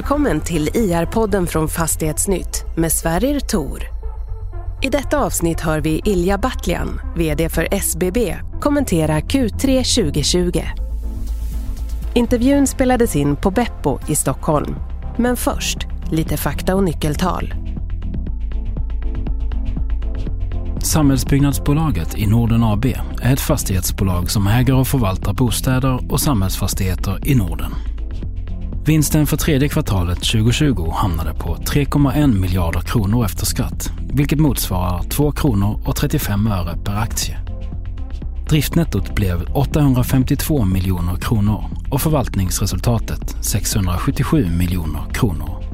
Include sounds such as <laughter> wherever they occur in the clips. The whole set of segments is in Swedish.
Välkommen till IR-podden från Fastighetsnytt med Sverrir Tor. I detta avsnitt hör vi Ilja Batljan, VD för SBB, kommentera Q3 2020. Intervjun spelades in på Beppo i Stockholm. Men först, lite fakta och nyckeltal. Samhällsbyggnadsbolaget i Norden AB är ett fastighetsbolag som äger och förvaltar bostäder och samhällsfastigheter i Norden. Vinsten för tredje kvartalet 2020 hamnade på 3,1 miljarder kronor efter skatt, vilket motsvarar 2 kronor och 35 öre per aktie. Driftnettot blev 852 miljoner kronor och förvaltningsresultatet 677 miljoner kronor.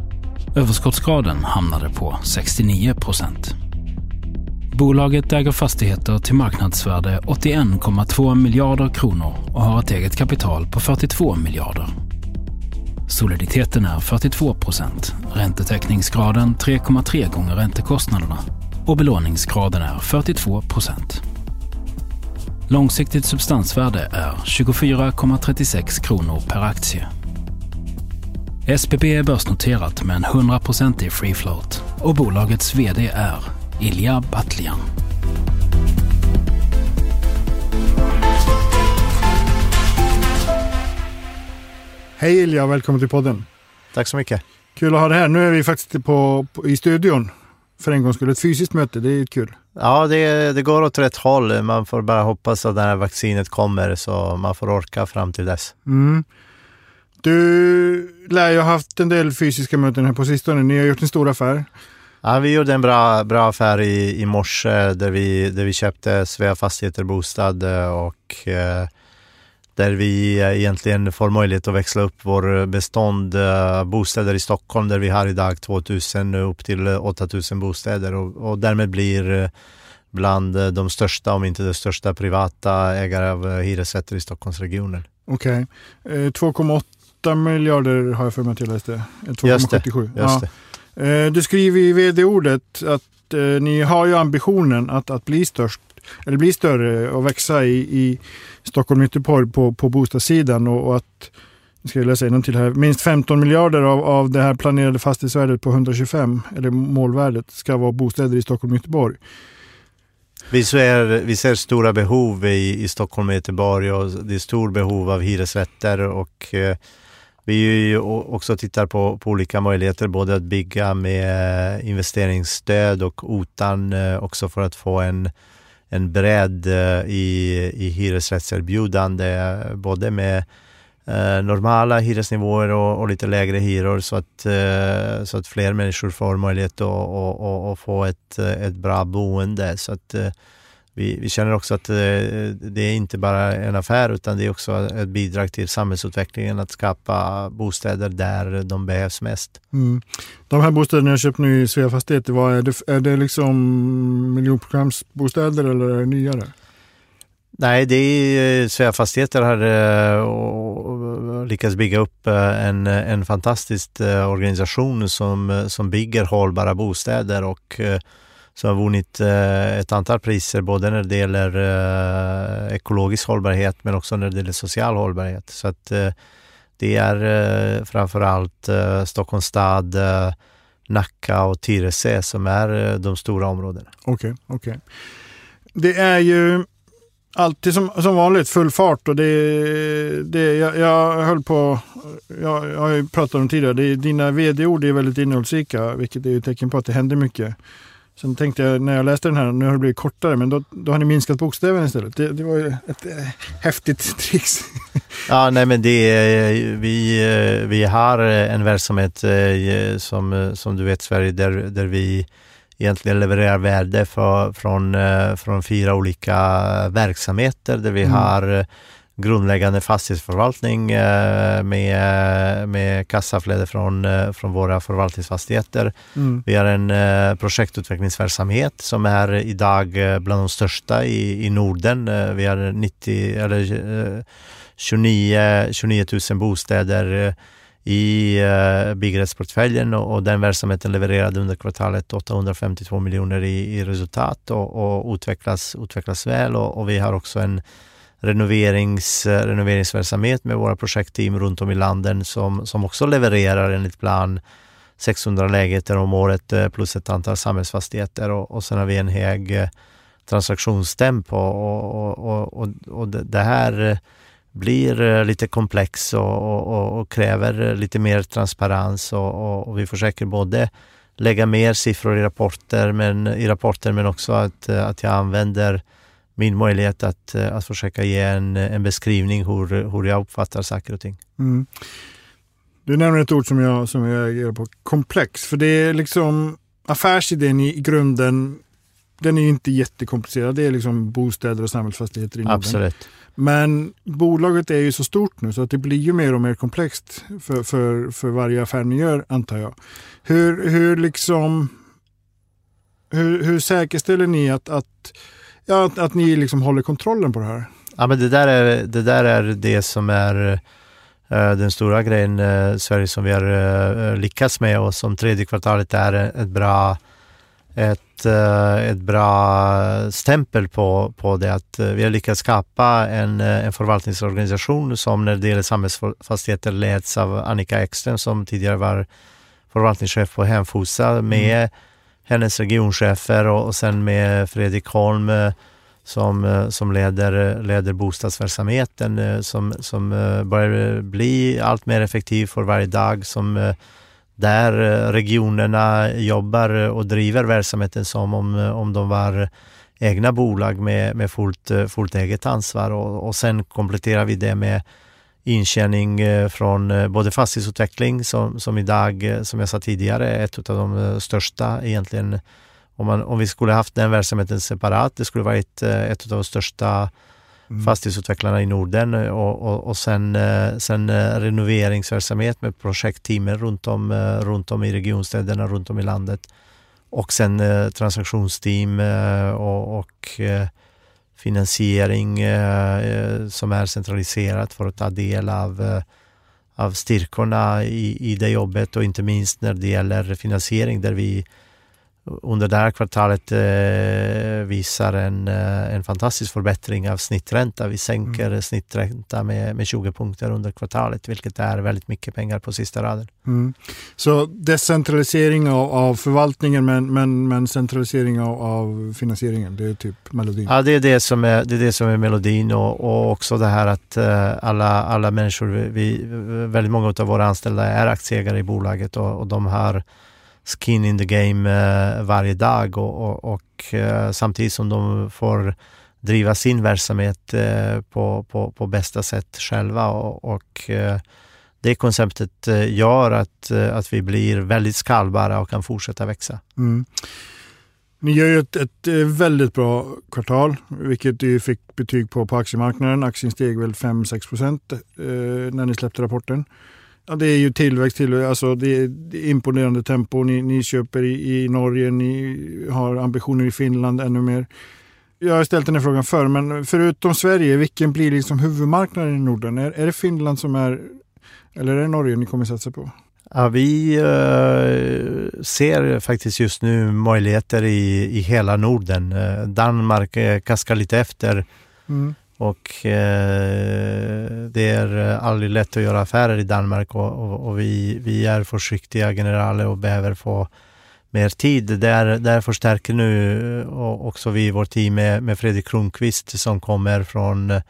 Överskottsgraden hamnade på 69 procent. Bolaget äger fastigheter till marknadsvärde 81,2 miljarder kronor och har ett eget kapital på 42 miljarder. Soliditeten är 42 procent, räntetäckningsgraden 3,3 gånger räntekostnaderna och belåningsgraden är 42 procent. Långsiktigt substansvärde är 24,36 kronor per aktie. SBB är börsnoterat med en 100% free float och bolagets VD är Ilja Batljan. Hej Ilja, välkommen till podden. Tack så mycket. Kul att ha dig här. Nu är vi faktiskt på, på, i studion. För en gång skulle ett fysiskt möte, det är kul. Ja, det, det går åt rätt håll. Man får bara hoppas att det här vaccinet kommer så man får orka fram till dess. Mm. Du lär ju ha haft en del fysiska möten här på sistone. Ni har gjort en stor affär. Ja, vi gjorde en bra, bra affär i, i morse där vi, där vi köpte Svea Fastigheter Bostad och eh, där vi egentligen får möjlighet att växla upp vår bestånd uh, bostäder i Stockholm där vi har idag 2000 upp till 8000 bostäder och, och därmed blir bland de största, om inte de största privata ägare av hyresrätter i Stockholmsregionen. Okej. Okay. Eh, 2,8 miljarder har jag för mig att jag läste. 2,77. Just det. Ja. Du skriver i vd-ordet att Eh, ni har ju ambitionen att, att bli störst eller bli större och växa i, i Stockholm Göteborg på, på bostadssidan och, och att ska jag läsa till här. Minst 15 miljarder av, av det här planerade fastighetsvärdet på 125, eller målvärdet, ska vara bostäder i Stockholm och Göteborg. Vi ser, vi ser stora behov i, i Stockholm och Göteborg och det är stor behov av hyresrätter och eh, vi också tittar på, på olika möjligheter, både att bygga med eh, investeringsstöd och OTAN eh, också för att få en en bredd eh, i, i hyresrättserbjudande, både med eh, normala hyresnivåer och, och, lite lägre hyror så att, eh, så att fler människor får möjlighet att, att, att få ett, ett bra boende. Så att, eh, vi, vi, känner också att eh, det är inte bara en affär utan det är också ett bidrag till samhällsutvecklingen att skapa bostäder där de behövs mest. Mm. De här bostäderna jag köpt nu i Sveafastigheter, vad är det? Är det liksom miljonprogramsbostäder eller är det nyare? Nej, det är Sveafastigheter har uh, lyckats bygga upp en, en fantastisk organisation som, som bygger hållbara bostäder och så som har vunnit eh, ett antal priser både när det gäller eh, ekologisk hållbarhet men också när det gäller social hållbarhet. Så att eh, det är eh, framförallt eh, Stockholms stad, eh, Nacka och Tyresö som är eh, de stora områdena. Okej, okay, okej. Okay. Det är ju alltid som, som vanligt full fart och det, det jag, jag höll på, jag, jag har ju pratat om tidigare, det, dina vd-ord är väldigt innehållsrika vilket är ett tecken på att det händer mycket. Sen tänkte jag när jag läste den här, nu har det blivit kortare, men då, då har ni minskat bokstäverna istället. Det, det var ju ett äh, häftigt <laughs> trix. ja, nej men det vi, eh, vi har en verksamhet eh, som, som du vet Sverige, där, där vi egentligen levererar värde för, från, från fyra olika verksamheter där vi mm. har grundläggande fastighetsförvaltning eh, med, med kassaflöde från, eh, från våra förvaltningsfastigheter. Mm. Vi har en eh, projektutvecklingsverksamhet som är idag bland de största i, i Norden. Vi har 90, eller 29, 29 000 bostäder i uh, byggrättsportföljen och, och, den verksamheten levererade under kvartalet 852 miljoner i, i resultat och, och utvecklas, utvecklas väl och, och vi har också en renoverings, eh, renoveringsverksamhet med våra projektteam runt om i landet som, som också levererar enligt plan 600 lägenheter om året eh, plus ett antal samhällsfastigheter. Och, och sen har vi en hög eh, transaktionstempo och, och, och, och, det här blir lite komplex och, och, kräver lite mer transparens och, vi försöker både lägga mer siffror i rapporter men, i rapporter men också att, att jag använder min möjlighet att, att försöka ge en, en beskrivning hur, hur jag uppfattar saker och ting. Mm. Du nämner ett ord som jag, som jag reagerar på, komplex. För det är liksom affärsidén i grunden den är ju inte jättekomplicerad. Det är liksom bostäder och samhällsfastigheter i Norden. Absolut. Men bolaget är ju så stort nu så att det blir ju mer och mer komplext för, för, för varje affär ni gör antar jag. Hur, hur, liksom, hur, hur säkerställer ni att, att, ja, att, att ni liksom håller kontrollen på det här? Ja, men det, där är, det där är det som är uh, den stora grejen uh, Sverige som vi har uh, lyckats med och som tredje kvartalet är ett bra ett, eh, ett bra stämpel på, på det att eh, vi har lyckats skapa en, eh, en förvaltningsorganisation som när det gäller samhällsfastigheter leds av Annika Ekström som tidigare var förvaltningschef på Hemfosa med mm hennes regionchefer och, och sen med Fredrik Holm eh, eh, eh, som, som leder, leder bostadsverksamheten som, som börjar bli allt mer effektiv för varje dag som där regionerna jobbar och driver verksamheten som om, om de var egna bolag med, med fullt, fullt eget ansvar. Och, och sen kompletterar vi det med intjäning från både fastighetsutveckling som, som idag, som jag sa tidigare, är ett av de största egentligen. Om, man, om vi skulle haft den verksamheten separat, det skulle varit ett av de största mm. fastighetsutvecklarna i Norden och, och, och sen, eh, sen eh, renoveringsverksamhet med projektteamen runt om, eh, runt om i regionstäderna, runt om i landet. Och sen transaktionsteam och, och finansiering eh, eh, som är centraliserat för att ta del av, eh, av styrkorna i, i det jobbet och inte minst när det gäller finansiering där vi under det här kvartalet eh, visar en, eh, en fantastisk förbättring av snittränta. Vi sänker mm. snittränta med, med 20 punkter under kvartalet, vilket är väldigt mycket pengar på sista raden. Mm. Så decentralisering av, av förvaltningen men, men, men centralisering av, av, finansieringen, det är typ melodin? Ja, det är det som är, det är, det som är melodin och, och också det här att uh, alla, alla människor, vi, väldigt många av våra anställda är aktieägare i bolaget och, och de har skin in the game eh, varje dag och, och, och eh, samtidigt som de får driva sin verksamhet eh, på, på, på bästa sätt själva och, och det konceptet gör att, att vi blir väldigt skalbara och kan fortsätta växa. Mm. Ni gör ju ett, ett, väldigt bra kvartal, vilket du fick betyg på på aktiemarknaden. Aktien steg väl 5-6 procent eh, när ni släppte rapporten. Ja, det är ju tillväxt, tillväxt. Alltså det, är, det är imponerande tempo. Ni, ni köper i, i, Norge, ni har ambitioner i Finland ännu mer. Jag har ställt den här frågan förr, men förutom Sverige, vilken blir liksom huvudmarknaden i Norden? Är, är det Finland som är, eller är det Norge ni kommer satsa på? Ja, vi uh, ser faktiskt just nu möjligheter i, i hela Norden. Uh, Danmark uh, kaskar lite efter. Mm. Och eh, det är aldrig lätt att göra affärer i Danmark och, och, och, vi, vi är försiktiga generaler och behöver få mer tid. Där, där förstärker nu och också vi vårt team med, med Fredrik Kronqvist som kommer från,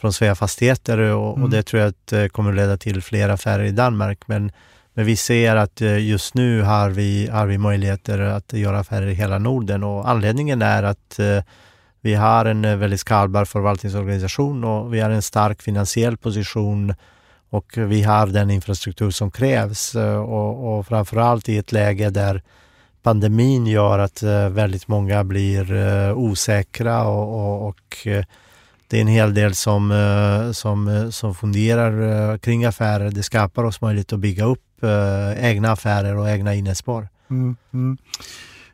från Svea Fastigheter och, mm. och det tror jag att eh, kommer leda till fler affärer i Danmark. Men, men vi ser att eh, just nu har vi, har vi möjligheter att göra affärer i hela Norden och anledningen är att eh, vi har en eh, väldigt skalbar förvaltningsorganisation och vi har en stark finansiell position och vi har den infrastruktur som krävs eh, och, och framförallt i ett läge där pandemin gör att eh, väldigt många blir osäkra och, och, och det är en hel del som, som, som funderar kring affärer. Det skapar oss möjlighet att bygga upp egna affärer och egna innerspår. Mm, mm.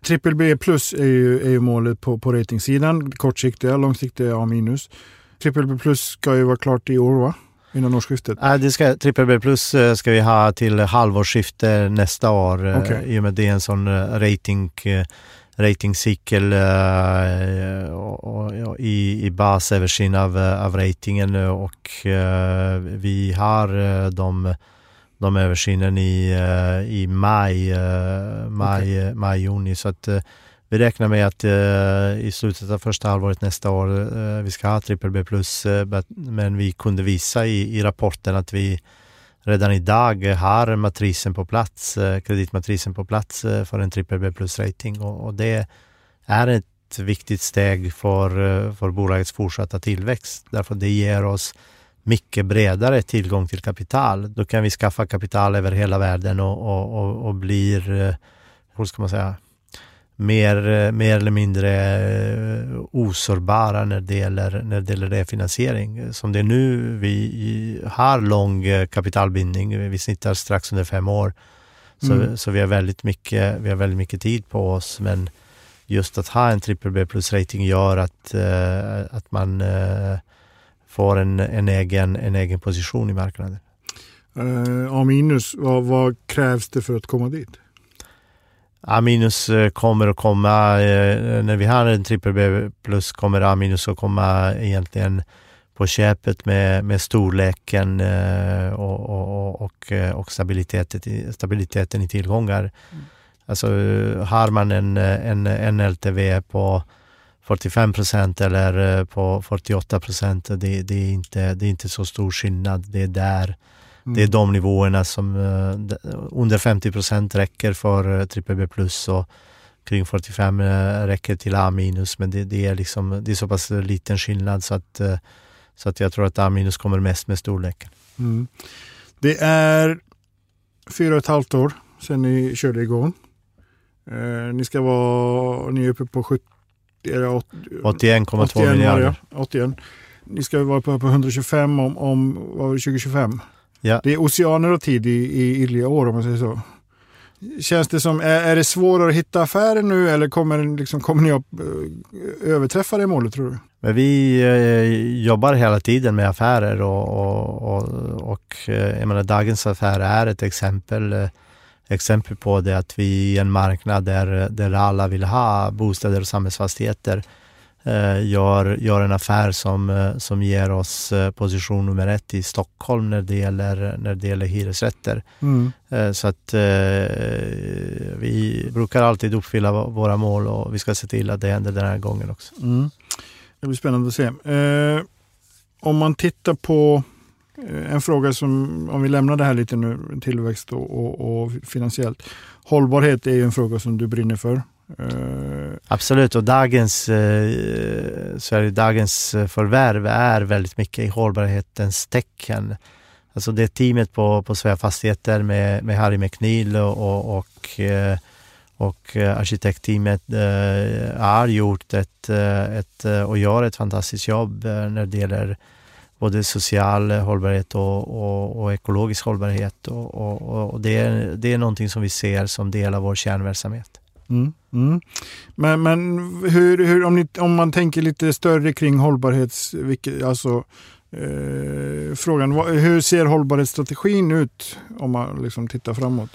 Triple B plus är ju, är ju målet på, på ratingsidan. Kortsiktiga, långsiktiga A minus. Triple B plus ska ju vara klart i år va? Innan årsskiftet? Ja, det ska, triple B plus eh, ska vi ha till halvårsskifte nästa år. Eh, okay. I och med det är en sån eh, rating ratingcykel uh, och, och, i, i basöversyn av, av ratingen och uh, vi har uh, de, de översynen i, i maj, maj, okay. maj, juni. Så att vi räknar med att i slutet av första halvåret nästa år vi ska ha trippel B plus men vi kunde visa i, i rapporten att vi redan idag har matrisen på plats, eh, kreditmatrisen på plats eh, för en trippel B plus rating och, och, det är ett viktigt steg för, eh, för bolagets fortsatta tillväxt därför det ger oss mycket bredare tillgång till kapital. Då kan vi skaffa kapital över hela världen och, och, och, och blir, hur ska man säga, mer, mer eller mindre eh, osårbara när det, gäller, när det gäller refinansiering. Som det är nu, vi har lång eh, kapitalbindning, vi snittar strax under fem år. Så, mm. så vi, har väldigt mycket, vi har väldigt mycket tid på oss men just att ha en trippel B plus rating gör att, att man får en, en, egen, en egen position i marknaden. Uh, A minus, vad, vad krävs det för att komma dit? A minus eh, kommer att komma, eh, när vi har en trippel B plus kommer A minus att komma egentligen på köpet med, med storleken eh, och, och, och, och stabiliteten, stabiliteten i tillgångar. Mm. Alltså har man en, en, en LTV på 45 procent eller på 48 procent, det, det, är inte, det är inte så stor skillnad. Det är där Mm. Det är de nivåerna som uh, under 50 procent räcker för trippel B plus och kring 45 uh, eh, räcker till A minus men det, det, är liksom, det är så pass liten skillnad så att, så att jag tror att A minus kommer mest med storleken. Mm. Det är fyra och ett halvt år sedan ni körde igång. Eh, ni ska vara, ni är uppe på 81,2 miljarder. 81. Ni ska vara på 125 om, om vad var det, 2025. Ja. Det är oceaner av tid i, i Ilja år om man säger så. Känns det som, är, är det svårare att hitta affärer nu eller kommer, liksom, kommer ni att uh, överträffa det målet tror du? Men vi eh, jobbar hela tiden med affärer och, och, och, och eh, jag menar, dagens affär är ett exempel, eh, exempel på det att vi i en marknad där, där alla vill ha bostäder och samhällsfastigheter Eh, gör, gör en affär som, eh, som ger oss eh, position nummer ett i Stockholm när det gäller, när det gäller hyresrätter. Mm. Så att vi brukar alltid uppfylla våra mål och vi ska se till att det händer den här gången också. Mm. Det blir spännande att se. Eh, om man tittar på Eh, en fråga som, om vi lämnar det här lite nu, tillväxt och, och, och finansiellt. Hållbarhet är ju en fråga som du brinner för. Eh, Absolut, och dagens, eh, så är det, dagens förvärv är väldigt mycket i hållbarhetens tecken. Alltså det teamet på, på Svea Fastigheter med, med Harry McNeil och, och, och arkitektteamet har gjort ett, ett, och gör ett fantastiskt jobb när det gäller både social hållbarhet och, och, och ekologisk hållbarhet. Och, och, det, är, det är någonting som vi ser som del av vår kärnverksamhet. Mm, mm. Men, men hur, hur, om, ni, om man tänker lite större kring hållbarhets... Alltså, eh, frågan, hur ser hållbarhetsstrategin ut om man liksom tittar framåt?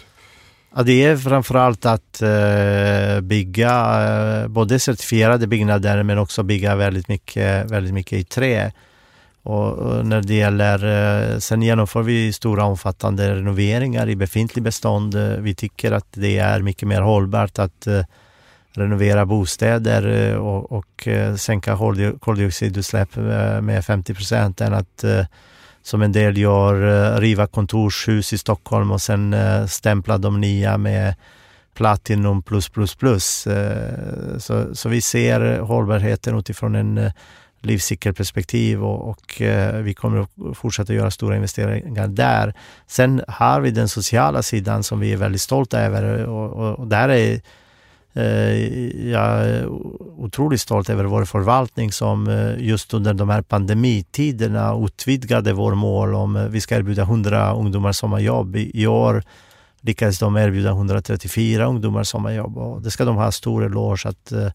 Ja, det är framförallt att eh, bygga eh, både certifierade byggnader men också bygga väldigt mycket, väldigt mycket i trä. Och, när det gäller, eh, sen genomför vi stora omfattande renoveringar i befintlig bestånd. Eh, vi tycker att det är mycket mer hållbart att eh, renovera bostäder och, och sänka koldioxidutsläpp med 50 procent än att som en del gör, riva kontorshus i Stockholm och sen stämpla de nya med Platinum plus plus plus. Så, så vi ser hållbarheten utifrån en livscykelperspektiv och, och eh, vi kommer att fortsätta göra stora investeringar där. Sen har vi den sociala sidan som vi är väldigt stolta över och, och, och där är eh, jag är otroligt stolt över vår förvaltning som eh, just under de här pandemitiderna utvidgade vår mål om eh, vi ska erbjuda 100 ungdomar sommarjobb. I, i år lyckades de erbjuda 134 ungdomar sommarjobb och det ska de ha stor eloge att eh,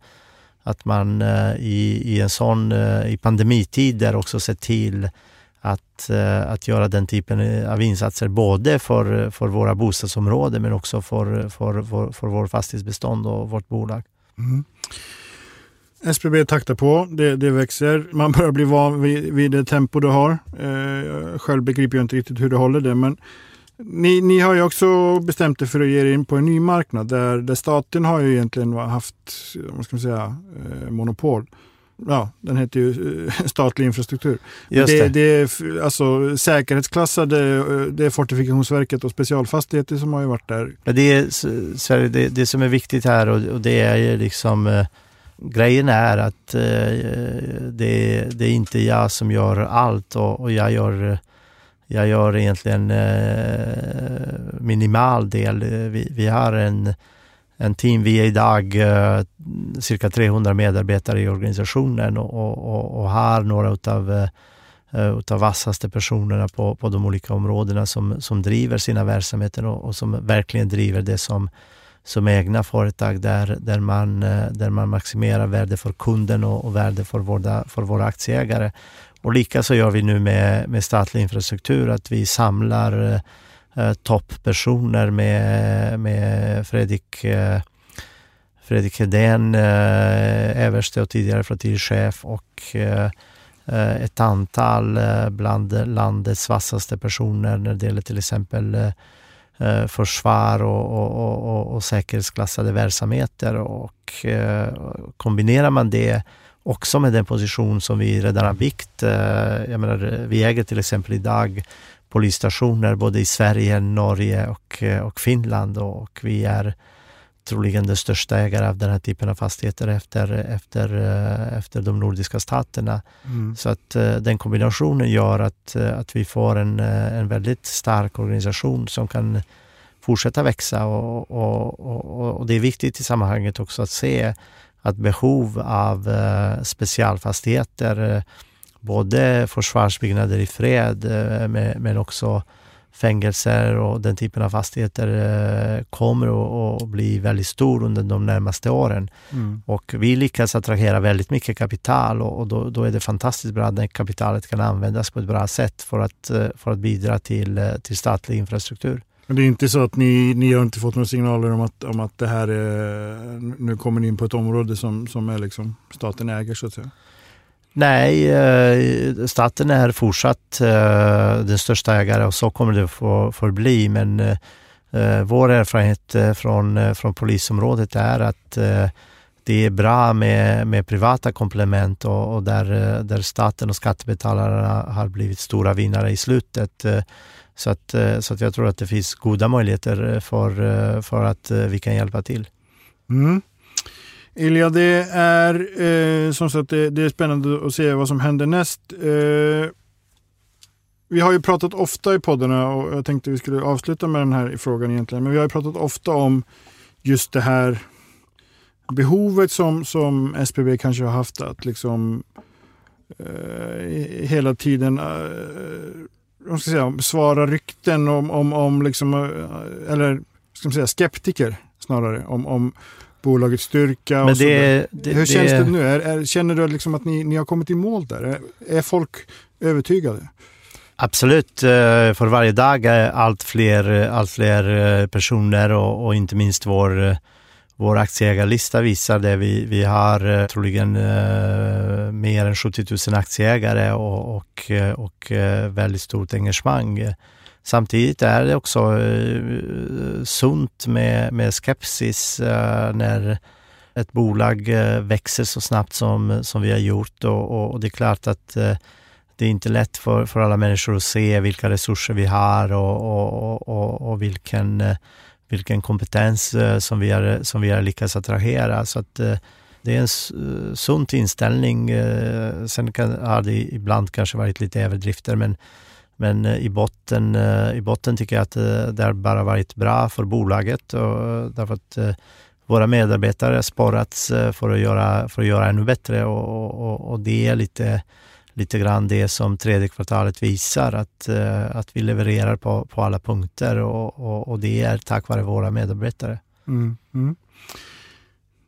att man eh, i, i en sån, eh, i pandemitider också ser till att, eh, att göra den typen av insatser både för, för våra bostadsområden men också för, för, för, för vår fastighetsbestånd och vårt bolag. Mm. SBB taktar på, det, det, växer. Man börjar bli van vid, vid det tempo du har. Eh, själv begriper jag inte riktigt hur du håller det, men ni, ni har ju också bestämt er för att ge er in på en ny marknad där, där staten har ju egentligen haft, vad ska man säga, eh, monopol. Ja, den heter ju eh, statlig infrastruktur. Det, det. det är alltså säkerhetsklassade, eh, det är Fortifikationsverket och Specialfastigheter som har ju varit där. Men det, är, det, det, som är viktigt här och, och det är ju liksom grejen är att det, det är inte jag som gör allt och, och jag gör jag gör egentligen eh, minimal del. Eh, vi, vi har en, en team, vi är idag eh, cirka 300 medarbetare i organisationen och, och, och har några utav eh, eh, utav vassaste personerna på, på de olika områdena som, som driver sina verksamheter och, och som verkligen driver det som, som egna företag där, där, man, där man maximerar värde för kunden och, och värde för våra, för våra aktieägare. Och likaså gör vi nu med, med statlig infrastruktur att vi samlar eh, eh topppersoner med, med Fredrik, eh, Fredrik Hedén, eh, överste och tidigare flottiljchef och eh, eh ett antal eh, bland landets vassaste personer när det gäller till exempel eh, försvar och, och, och, och säkerhetsklassade verksamheter. Och eh, kombinerar man det också med den position som vi redan har byggt. Jag menar, vi äger till exempel idag polisstationer både i Sverige, Norge och, och Finland och vi är troligen den största ägare av den här typen av fastigheter efter, efter, efter de nordiska staterna. Mm. Så att den kombinationen gör att, att vi får en, en väldigt stark organisation som kan fortsätta växa och, och, och, och det är viktigt i sammanhanget också att se att behov av eh, specialfastigheter, eh, både försvarsbyggnader i fred eh, men också fängelser och den typen av fastigheter kommer att bli väldigt stor under de närmaste åren. Mm. Och vi lyckas attrahera väldigt mycket kapital och då, då, är det fantastiskt bra att det kapitalet kan användas på ett bra sätt för att, för att bidra till, till statlig infrastruktur. Men det är inte så att ni, ni har inte fått några signaler om att, om att det här är, nu kommer ni in på ett område som, som är liksom staten äger så att säga? Nej, eh, staten är fortsatt eh, den största ägaren och så kommer det få förbli. Men eh, vår erfarenhet från, från polisområdet är att det är bra med, med privata komplement och, och där, där staten och skattebetalarna har blivit stora vinnare i slutet. Så att, eh, så att jag tror att det finns goda möjligheter eh, för, eh, för att vi kan hjälpa till. Mm. Ilja, det är eh, som sagt det, det, är spännande att se vad som händer näst. Eh, vi har ju pratat ofta i poddarna och jag tänkte vi skulle avsluta med den här frågan egentligen. Men vi har ju pratat ofta om just det här behovet som, som SPB kanske har haft att liksom eh, hela tiden eh, vad ska säga, svara rykten om, om, om liksom, eh, eller ska man säga, skeptiker snarare, om, om bolagets styrka. och det, det, Hur känns det, det nu? Är, är, känner du liksom att ni, ni har kommit i mål där? Är, är folk övertygade? Absolut. Eh, för varje dag är allt fler, allt fler eh, personer och, och inte minst vår vår aktieägarlista visar det. Vi, vi har eh, troligen eh, mer än 70 000 aktieägare och, och, eh, och eh, väldigt stort engagemang. Samtidigt är det också eh, sunt med, med skepsis eh, när ett bolag eh, växer så snabbt som, som vi har gjort och, och, och det är klart att eh, det är inte lätt för, för alla människor att se vilka resurser vi har och, och, och vilken eh, vilken kompetens eh, som vi har, som vi har lyckats attrahera. Så att, eh, det är en sunt eh, sund inställning. Sen kan, har det ibland kanske varit lite överdrifter men, men i, botten, i botten tycker jag att det har bara varit bra för bolaget och därför att våra medarbetare har sporrats för att göra, för att göra ännu bättre och, och, och det är lite lite grann det som tredje kvartalet visar, att, eh, att vi levererar på, på alla punkter och, och, och det är tack vare våra medarbetare. Mm, mm.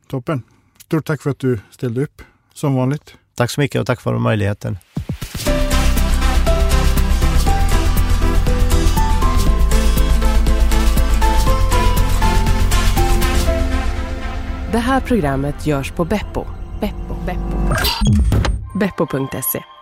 Toppen. Stort tack för att du ställde upp, som vanligt. Tack så mycket och tack för möjligheten. Det här programmet görs på Beppo. Beppo. Beppo. Beppo.se